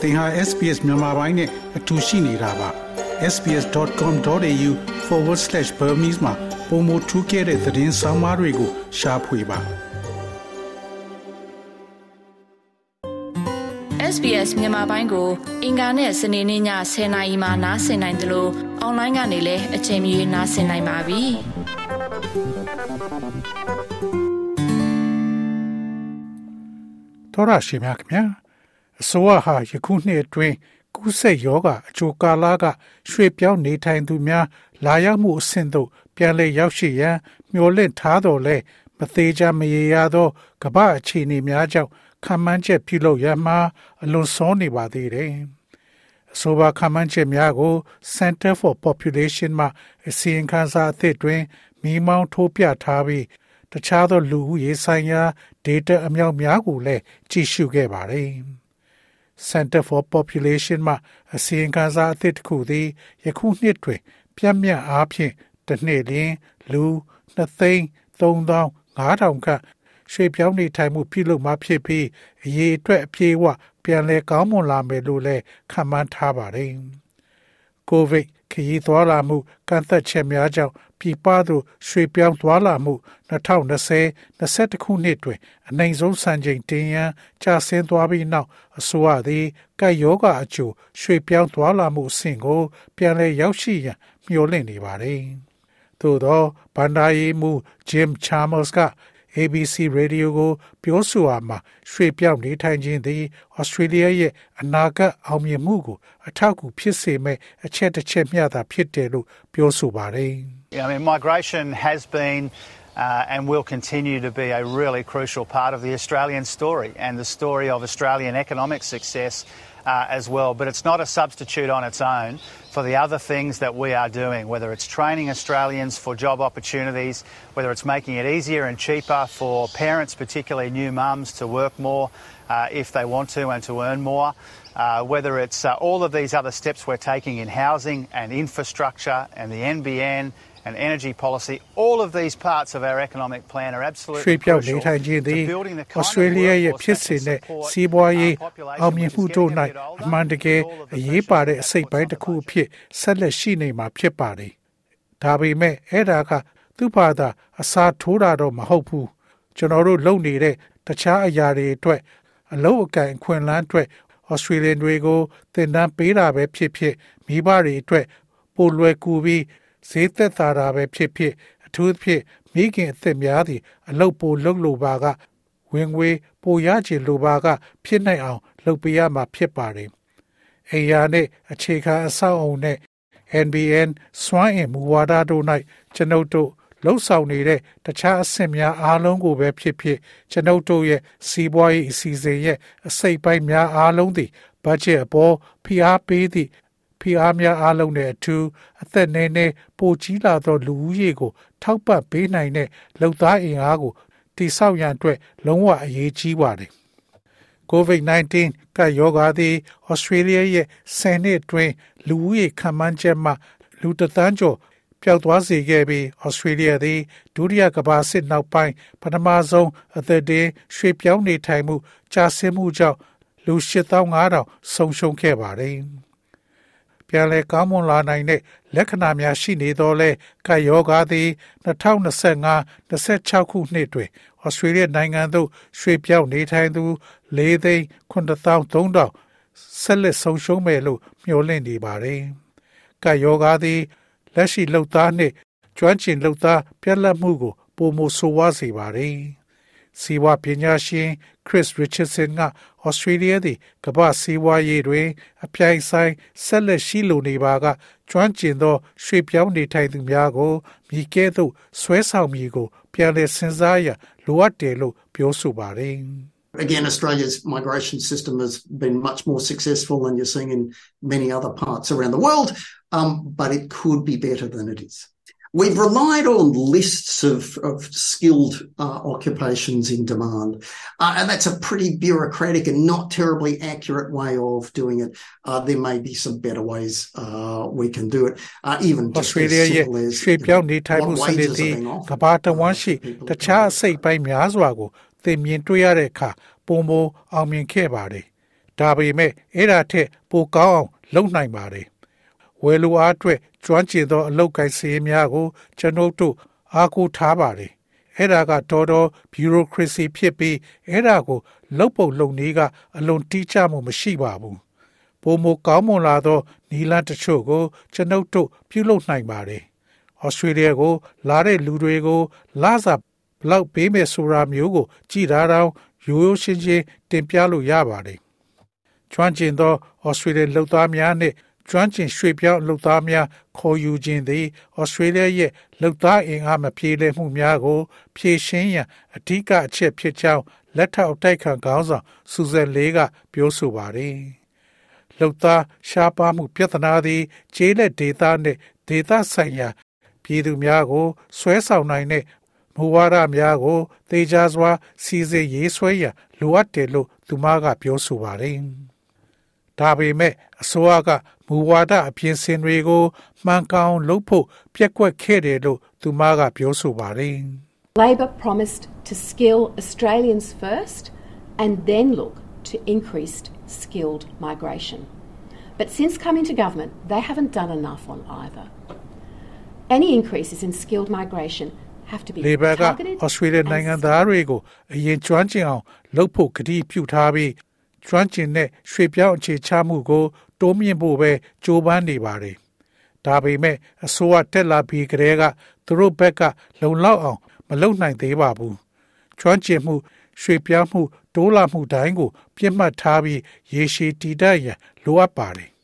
သင်ဟာ SPS မြန်မာပိုင်းနဲ့အတူရှိနေတာပါ sbs.com.au/burmese မှာပုံမထူးခဲ့တဲ့သတင်းစာမားတွေကိုရှားဖွေပါ SBS မြန်မာပိုင်းကို အင်ကာနဲ့စနေနေ့ည10:00နာရီမှနားဆင်နိုင်တယ်လို့အွန်လိုင်းကနေလည်းအချိန်မီနားဆင်နိုင်ပါပြီ။တော်ရရှိမြခင်ဗျာ အစိုးရဟာယခုနှစ်အတွင်းကူးစက်ရောဂါအချိုကာလကရွှေပြောင်းနေထိုင်သူများ လာရောက်မှုအဆင့်သို့ပြန်လည်ရောက်ရှိရန်မျှော်လင့်ထားတော်လဲမသေးချာမရေရာသောကမ္ဘာအခြေအနေများကြောင့်ခံမှန်းချက်ပြုလုပ်ရမှာအလွန်စောနေပါသေးတယ်။အဆိုပါခံမှန်းချက်များကို Center for Population မှအစီရင်ခံစာအသစ်တွင်မိမောင်းထိုးပြထားပြီးတခြားသောလူဦးရေဆိုင်ရာ data အမြောက်များကိုလည်းကြည့်ရှုခဲ့ပါတယ်။ Center for Population မှအစီရင်ခံစာအသစ်တစ်ခုသည်ယခုနှစ်တွင်ပြတ်မြတ်အားဖြင့်တစ်နှစ်လျှင်လူ2သိန်း3500ခန့်ရွှေပြောင်းနေထိုင်မှုပြုလုပ်မှဖြစ်ပြီးအရေးအတွက်အပြေးအဝပြန်လည်ကောင်းမွန်လာမယ်လို့လည်းခန့်မှန်းထားပါတယ်။ COVID ခရီးသွားလာမှုကန့်သက်ချက်များကြောင့်ပြည်ပသို့ရွှေ့ပြောင်းသွားလာမှု2020-21ခုနှစ်တွင် အနိုင်ဆုံးစံချိန်တင်ရန်ကျဆင်းသွားပြီးနောက်အစိုးရသည်ကပ်ရောဂါအကျိုးရွှေ့ပြောင်းသွားလာမှုအဆင့်ကို ပြန်လည်ရောက်ရှိရန်မျှော်လင့်နေပါတယ်။သို့သောဗန္ဒာယီမူ Jim Chalmers က ABC Radio ကိုပြောဆိုအားမှာရွှေ့ပြောင်းနေထိုင်ခြင်းသည် Australia ရဲ့အနာဂတ်အောင်မြင်မှုကိုအထောက်အကူဖြစ်စေမဲ့အချက်တစ်ချက်မျှသာဖြစ်တယ်လို့ပြောဆိုပါတယ်။ I mean, migration has been uh, and will continue to be a really crucial part of the Australian story and the story of Australian economic success uh, as well. But it's not a substitute on its own for the other things that we are doing, whether it's training Australians for job opportunities, whether it's making it easier and cheaper for parents, particularly new mums, to work more uh, if they want to and to earn more. Uh, whether it's uh, all of these other steps we're taking in housing and infrastructure and the NBN and energy policy, all of these parts of our economic plan are absolutely crucial to building the kind Australia of ရဲ့ workforce ဖြစ် that စေ can တဲ့ support စီးပွားရေး our population အောင်မြင်မှု which is တို့ getting a ၌အ bit older မှန်တကယ် and all of the အရေးပါတဲ့ social အစိတ်ပိုင်း supports တစ်ခု on အ the ဖြစ်ဆက်လက်ရှိနေမှာဖြစ်ပါတယ်။ဒါပေမဲ့အဲ့ဒါကသူ့ဘာသာအစာထိုးတာတော့မဟုတ်ဘူး။ကျွန်တော်တို့လုပ်နေတဲ့တခြားအရာတွေအတွက်အလုပ်အကန့်အခွင့်အလမ်းအတွက် Australian တွေကိုသင်တန်းပေးတာပဲဖြစ်ဖြစ်မိဘတွေအတွက်ပိုလွယ်ကူပြီး ဈေးသက်သာတာပဲဖြစ်ဖြစ်အထူးသဖြင့်မိခင်အသက်များသည့်အလုပ်ပိုလုပ်လိုပါကဝင်ငွေပိုရချင်လိုပါက ဖြစ်နိုင်အောင် လုပ်ပေးရမှာဖြစ်ပါတယ်။အိယာနဲ့အခြေခံအဆောက်အုံနဲ့ NBN စွမ်းအင်မူဝါဒတို့၌ကျွန်ုပ်တို့လှုပ်ဆောင်နေတဲ့တခြားအဆင့်များအားလုံးကိုပဲဖြစ်ဖြစ်ကျွန်ုပ်တို့ရဲ့စီးပွားရေးအစီအစဉ်ရဲ့အစိတ်ပိုင်းများအားလုံးသည်ဘတ်ဂျက်အပေါ်ဖိအားပေးသည့် ဖိအားများအားလုံးနဲ့အထူးအသက်နည်းနည်းပိုကြီးလာသောလူဦးရေကို ထောက်ပံ့ပေးနိုင်တဲ့လုံသားအင်အားကိုတိဆောက်ရန်အတွက်လုံးဝအရေးကြီးပါတယ်။ COVID-19 ကရောဂါသည်ဩစတြေးလျရဲ့ဆယ်နှစ်အတွင်းလူဦးရေခန့်မှန်းချက်မှလူတစ်သန်းကျော်ပျောက်သွားစေခဲ့ပြီးဩစတြေးလျသည်ဒုတိယကမ္ဘာစစ်နောက်ပိုင်းပထမဆုံးအသက်တည်းရွှေ့ပြောင်းနေထိုင်မှုကြာဆင်းမှုကြောင့်လူ8500ဆုံးရှုံးခဲ့ပါတယ်။ ပြန်လည်ကောင်းမွန်လာနိုင်တဲ့လက္ခဏာများရှိနေတော့လဲကပ်ယောဂါသည်2025-26ခုနှစ်တွင်ဩစတြေးလျနိုင်ငံသို့ရွှေ့ပြောင်းနေထိုင်သူ၄သိန်း9300ဆက်လက်ဆုံးရှုံးမယ်လို့မျှော်လင့်နေပါတယ်။ကပ်ယောဂါသည်လက်ရှိလှုပ်သားနှင့်ကျွမ်းကျင်လှုပ်သားပြက်လက်မှုကိုပုံမဆိုးဝါးစေပါတယ်။ စီဝါပညာရှင် Chris Richardson က Australia သည်ကမ္ဘာစီးပွားရေးတွင် အပြိုင်ဆိုင်ဆက်လက်ရှိလိုနေပါကကျွမ်းကျင်သောရွှေ့ပြောင်းနေထိုင်သူများကိုမိကဲ့သို့ဆွဲဆောင်မည်ကိုပြန်လည်စဉ်းစားရလိုအပ်တယ်လို့ပြောဆိုပါတယ်။ Again, Australia's migration system has been much more successful than you're seeing in many other parts around the world, um, but it could be better than it is. We've relied on lists of, of skilled uh, occupations in demand, uh, and that's a pretty bureaucratic and not terribly accurate way of doing it. Uh, there may be some better ways we can do it, even just Australia as ရဲ့ simple as ရွှေ့ပြောင်းနေထိုင် what မှုစနစ် wages are သည် being က offered. မ္ဘာတဝန်းရှိတခြားအစိတ်ပိုင်းများစွာကိုသင်မြင်တွေ့ရတဲ့အခါပုံမအောင်မြင်ခဲ့ပါတယ်။တ ဒါပေမဲ့အဲ့ဒါထက်ပိုကောင်းအောင်လုပ်နိုင်ပါတယ် ဝယ်လိုအားအတွက်ကျွမ်းကျင်သောအလုပ်ကိုင်စည်းများကို ကျွန်ုပ်တို့အားကိုးထားပါတယ်အဲ့ဒါကတော်တော် bureaucracy ဖြစ်ပြီးအဲ့ဒါကိုလုတ်ပုတ်လုံနည်းကအလွန်တိကျမှုမရှိပါဘူးပုံမကောင်းမွန်လာသောနီလန်တချို့ကို ကျွန်ုပ်တို့ပြုလုပ်နိုင်ပါတယ်။ဩစတြေးလျကို လာတဲ့လူတွေကိုလာစာဘလောက်ပေးမယ်ဆိုတာမျိုးကို ကြည်ထားတော့ရိုးရိုးရှင်းရှင်းတင်ပြလို့ရပါတယ်။ကျွမ်းကျင်သောဩစတြေးလျလူသားများနှင့် ကျွမ်းကျင်ရွှေပြောင်းလူသားများခေါ်ယူခြင်းသည်ဩစတြေးလျရဲ့လူသားအင်အားမပြေလည်မှုများကိုဖြေရှင်းရန်အဓိကအချက်ဖြစ်ကြောင်းလက်ထောက်တိုက်ခံခေါင်းဆောင်စူဇန်လေးကပြောဆိုပါတယ်။လှုပ်သားရှားပါမှုပြဿနာသည်ကျေးလက်ဒေသနှင့်ဒေသဆိုင်ရာပြည်သူများကိုဆွဲဆောင်နိုင်တဲ့မူဝါဒများကိုသေချာစွာစီစစ်ရေးဆွဲရန်လိုအပ်တယ်လို့သူမကပြောဆိုပါတယ်။ ဒါပေမဲ့အစိုးရကမူဝါဒအပြင်ဆင်တွေကိုမှန်ကန်လုပ်ဖို့ပြက်ကွက်ခဲ့တယ်လို့သူမကပြောဆိုပါတယ်။ Labor promised to skill Australians first and then look to increased skilled migration. But since coming to government, they haven't done enough on either. Any increases in skilled migration have to be Labor က targeted ဩစတြေးလျ and နိုင်ငံသားတွေကိုအရင်ကျွမ်းကျင်အောင်လုပ်ဖို့ကတိပြုထားပြီး ကျွမ်းကျင်တဲ့ရွှေပြောင်းအခြေချမှုကို တိုးမြင့်ဖို့ပဲကြိုးပမ်းနေပါတယ်။ဒါပေမဲ့အစိုးရတက်လာပြီးကတည်းကသူတို့ဘက်ကလုံလောက်အောင် မလုပ်နိုင်သေးပါဘူး။ကျွမ်းကျင်မှုရွှေပြောင်းမှုတိုးလာမှုတိုင်းကို ပြစ်မှတ်ထားပြီးရေရှည်တည်တတ်ရန်လိုအပ်ပါတယ်။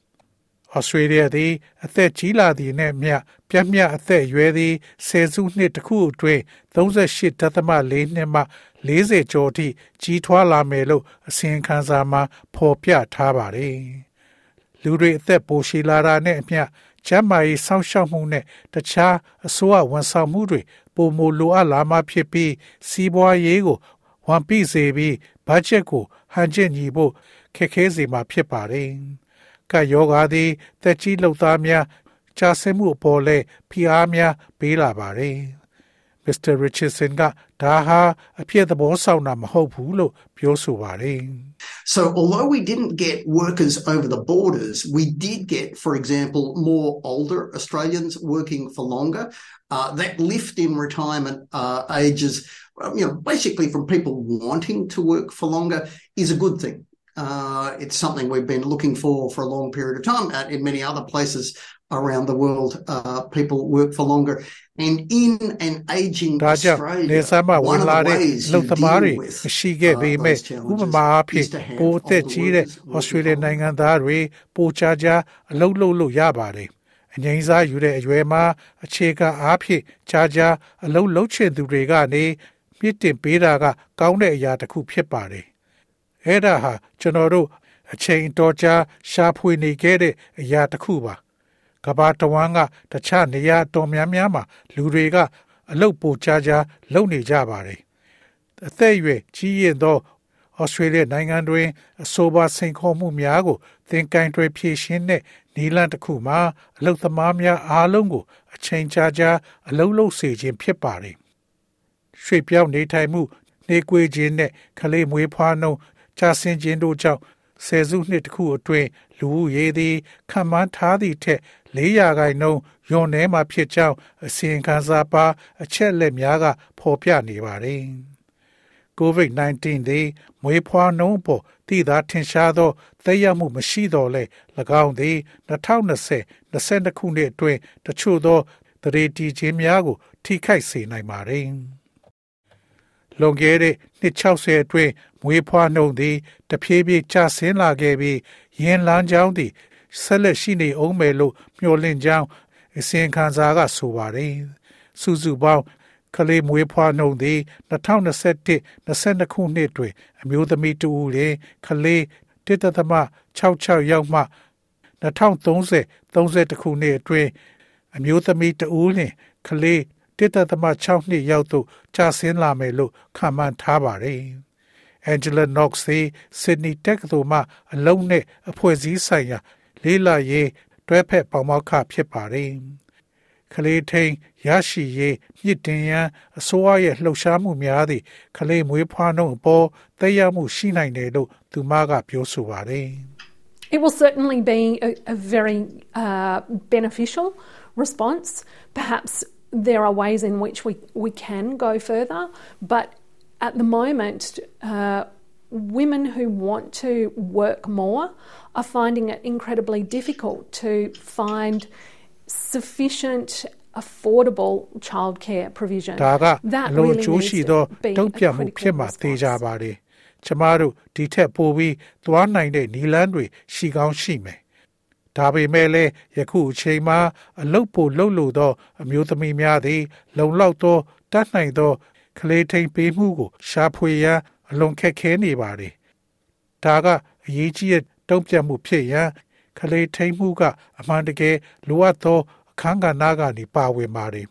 Australia သည် အသက်ကြီးလာသည်နှင့်မျှပြတ်မြတ်အသက်အရွယ်သည်ဆယ်စုနှစ်တစ်ခုအတွင်း38.4နှစ်မှ40ကျော်အထိကြီးထွားလာမယ်လို့အစီရင်ခံစာမှာဖော်ပြထားပါတယ်။လူတွေအသက်ပိုရှည်လာတာနဲ့အမျှကျန်းမာရေးစောင့်ရှောက်မှုနဲ့တခြားအစိုးရဝန်ဆောင်မှုတွေပုံမလိုအပ်လာမှဖြစ်ပြီးစီးပွားရေးကိုဝန်ပိစေပြီးဘတ်ဂျက်ကိုဟန်ကျင့်ညီဖို့ခက်ခဲစေမှာဖြစ်ပါတယ်။ ကယောဂါသည်တက်ကြီးလှုပ်သားများကြာဆင်းမှုအပေါ်လဲဖိအားများပေးလာပါတယ်။ Mr. Richardson ကဒါဟာအဖြစ်သဘောဆောင်တာမဟုတ်ဘူးလို့ပြောဆိုပါတယ်။ So, although we didn't get workers over the borders, we did get, for example, more older Australians working for longer. Uh, that lift in retirement uh, ages, well, you know, basically from people wanting to work for longer is a good thing. Uh, it's something we've been looking for for a long period of time. Uh, in many other places around the world, uh, people work for longer. And in an aging ဒါကြောင့်နေ Australia, ဆမ်းမှာဝ one င် of လာ the တဲ့ ways လုံ you သမားတွေ deal with မရှိခဲ့ပေမဲ့ uh, those ဥပ challenges မာအဖြစ် is to have ပိုအသက်ကြီးတဲ့ older ဩ workers စတြေးလျ working နိုင်ငံသားတွေပိုချာချာအလုပ်လုပ်လို့ရပါတယ်အငိမ့်စားယူတဲ့အရွယ်မှာအခြေခံအားဖြင့်ချာချာအလုပ်လုပ်ချင်သူတွေကနေမြင့်တင်ပေးတာက ကောင်းတဲ့အရာတစ်ခုဖြစ်ပါတယ် အဲ့ဒါဟာကျွန်တော်တို့အချိန်တော်ကြာရှာဖွေနေခဲ့တဲ့အရာတစ်ခုပါကဘာတဝမ်းကတခြားနေရာတော်များများမှာလူတွေကအလုတ်ပိုချာချာလုပ်နေကြပါတယ်အသက်အရွယ်ကြီးရင်သောဩစတြေးလျနိုင်ငံတွင်အဆိုပါစိန်ခေါ်မှုများကို သင်ကိုင်းတွယ်ဖြည့်ရှင်းတဲ့နီလန်တစ်ခုမှာအလုတ်သမားများအားလုံးကို အချိန်ကြာကြာအလုတ်လုပ်စေခြင်းဖြစ်ပါတယ်ရွှေပြောင်းနေထိုင်မှု နေကွေးခြင်းနဲ့ခလေးမွေးဖွားနှုန်း ကြာဆင်းခြင်းတို့ကြောင့်ဆယ်စုနှစ်တစ်ခုအတွင်းလူဦးရေသည်ခံမှန်းထားသည့်ထက်400ခိုင်နှုန်းယွန်နေမှာဖြစ်ကြောင်းအစီရင်ခံစာပါ အချက်လက်များက ဖော်ပြနေပါတယ်။ COVID-19 သည်မွေးဖွားနှုန်းပေါ်တည်သာထင်ရှားသောသက်ရောက်မှုမရှိတော့လဲ၎င်းသည်2020 22ခုနှစ်အတွင်းတချို့သောတရေတီခြင်းများကို ထိခိုက်စေနိုင်ပါတယ်။လွန်ခဲ့တဲ့နှစ်60အတွင်း မွေးဖွားနှုန်းသည်တဖြည်းဖြည်းကျဆင်းလာခဲ့ပြီးယင်းလန်းချောင်းသည်ဆက်လက်ရှိနေအောင်မယ်လို့မျှော်လင့်ကြောင်းအစီရင်ခံစာကဆိုပါတယ်။စုစုပေါင်းကလေးမွေးဖွားနှုန်းသည်2021 22ခုနှစ်တွင် အမျိုးသမီးတူဦးလျင်ကလေး1.66ရောက်မှ2030 31ခုနှစ်အတွင်းအမျိုးသမီးတူဦးလျင်ကလေး1.6နှစ်ရောက်သို့ကျဆင်းလာမယ်လို့ခန့်မှန်းထားပါတယ်။ Angela Knox သည် Sydney တက္ကသိုလ်မှအလုံးနဲ့အဖွဲ့အစည်းဆိုင်ရာလေးလာရေးတွဲဖက်ပေါမောက်ခဖြစ်ပါတယ်။ ကလေးထိန်ရရှိရေးမြစ်တင်ရန်အစိုးရရဲ့လှုပ်ရှားမှုများသည့်ကလေးမွေးဖွားနှုန်းအပေါ်သက်ရောက်မှုရှိနိုင်တယ်လို့သူမကပြောဆိုပါတယ်။ It will certainly be a, a very uh, beneficial response. Perhaps there are ways in which we, we can go further, but at the moment, uh, women who want to work more are finding it incredibly difficult to find sufficient affordable childcare provision. ဒါကအလိုကျိုးရှိသောတုံ့ပြန်မှုဖြစ်မှာသိကြပါတယ်။ကျမတို့ဒီထက်ပိုပြီးသွားနိုင်တဲ့နီလန်းတွေရှိကောင်းရှိမယ်။ဒါပေမဲ့လည်းယခုအချိန်မှာအလုတ်ပိုလှုပ်လို့သောအမျိုးသမီးများသည် လုံလောက်သောတတ်နိုင်သော ကလေးထိန်ပေးမှုကို ရှာဖွေရန်အလွန်ခက်ခဲနေပါတယ်။ဒါကအရေးကြီးတဲ့တုံ့ပြန်မှုဖြစ်ရန်ကလေးထိန်မှုကအမှန်တကယ်လိုအပ်သောအခန်းကဏ္ဍကနေပါဝင်ပါတယ်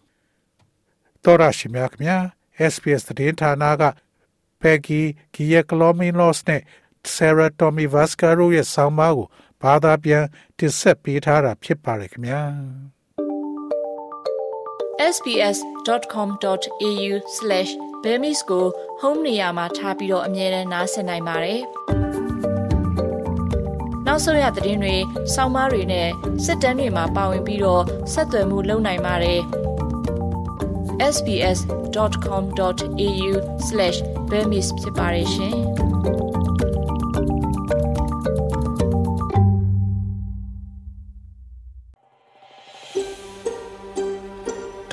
။တော်ရရှိမြခင် SPS သတင်းဌာနက Peggy Giacalominos နဲ့ Sarah Tommy Vascaro ရဲ့ဆောင်းပါးကိုဘာသာပြန်တင်ဆက်ပေးထားတာဖြစ်ပါတယ်ခင်ဗျာ sbs.com.au/bemis ကို home နေရာမှာထားပြီးတော့အမြဲတမ်းနှာစင်နိုင်ပါတယ်။နောက်ဆုံးရသတင်းတွေ၊ဆောင်းပါးတွေနဲ့စစ်တမ်းတွေမှာပါဝင်ပြီးတော့ဆက်သွယ်မှုလုပ်နိုင်ပါတယ်။ sbs.com.au/bemis ဖြစ်ပါတယ်ရှင်။။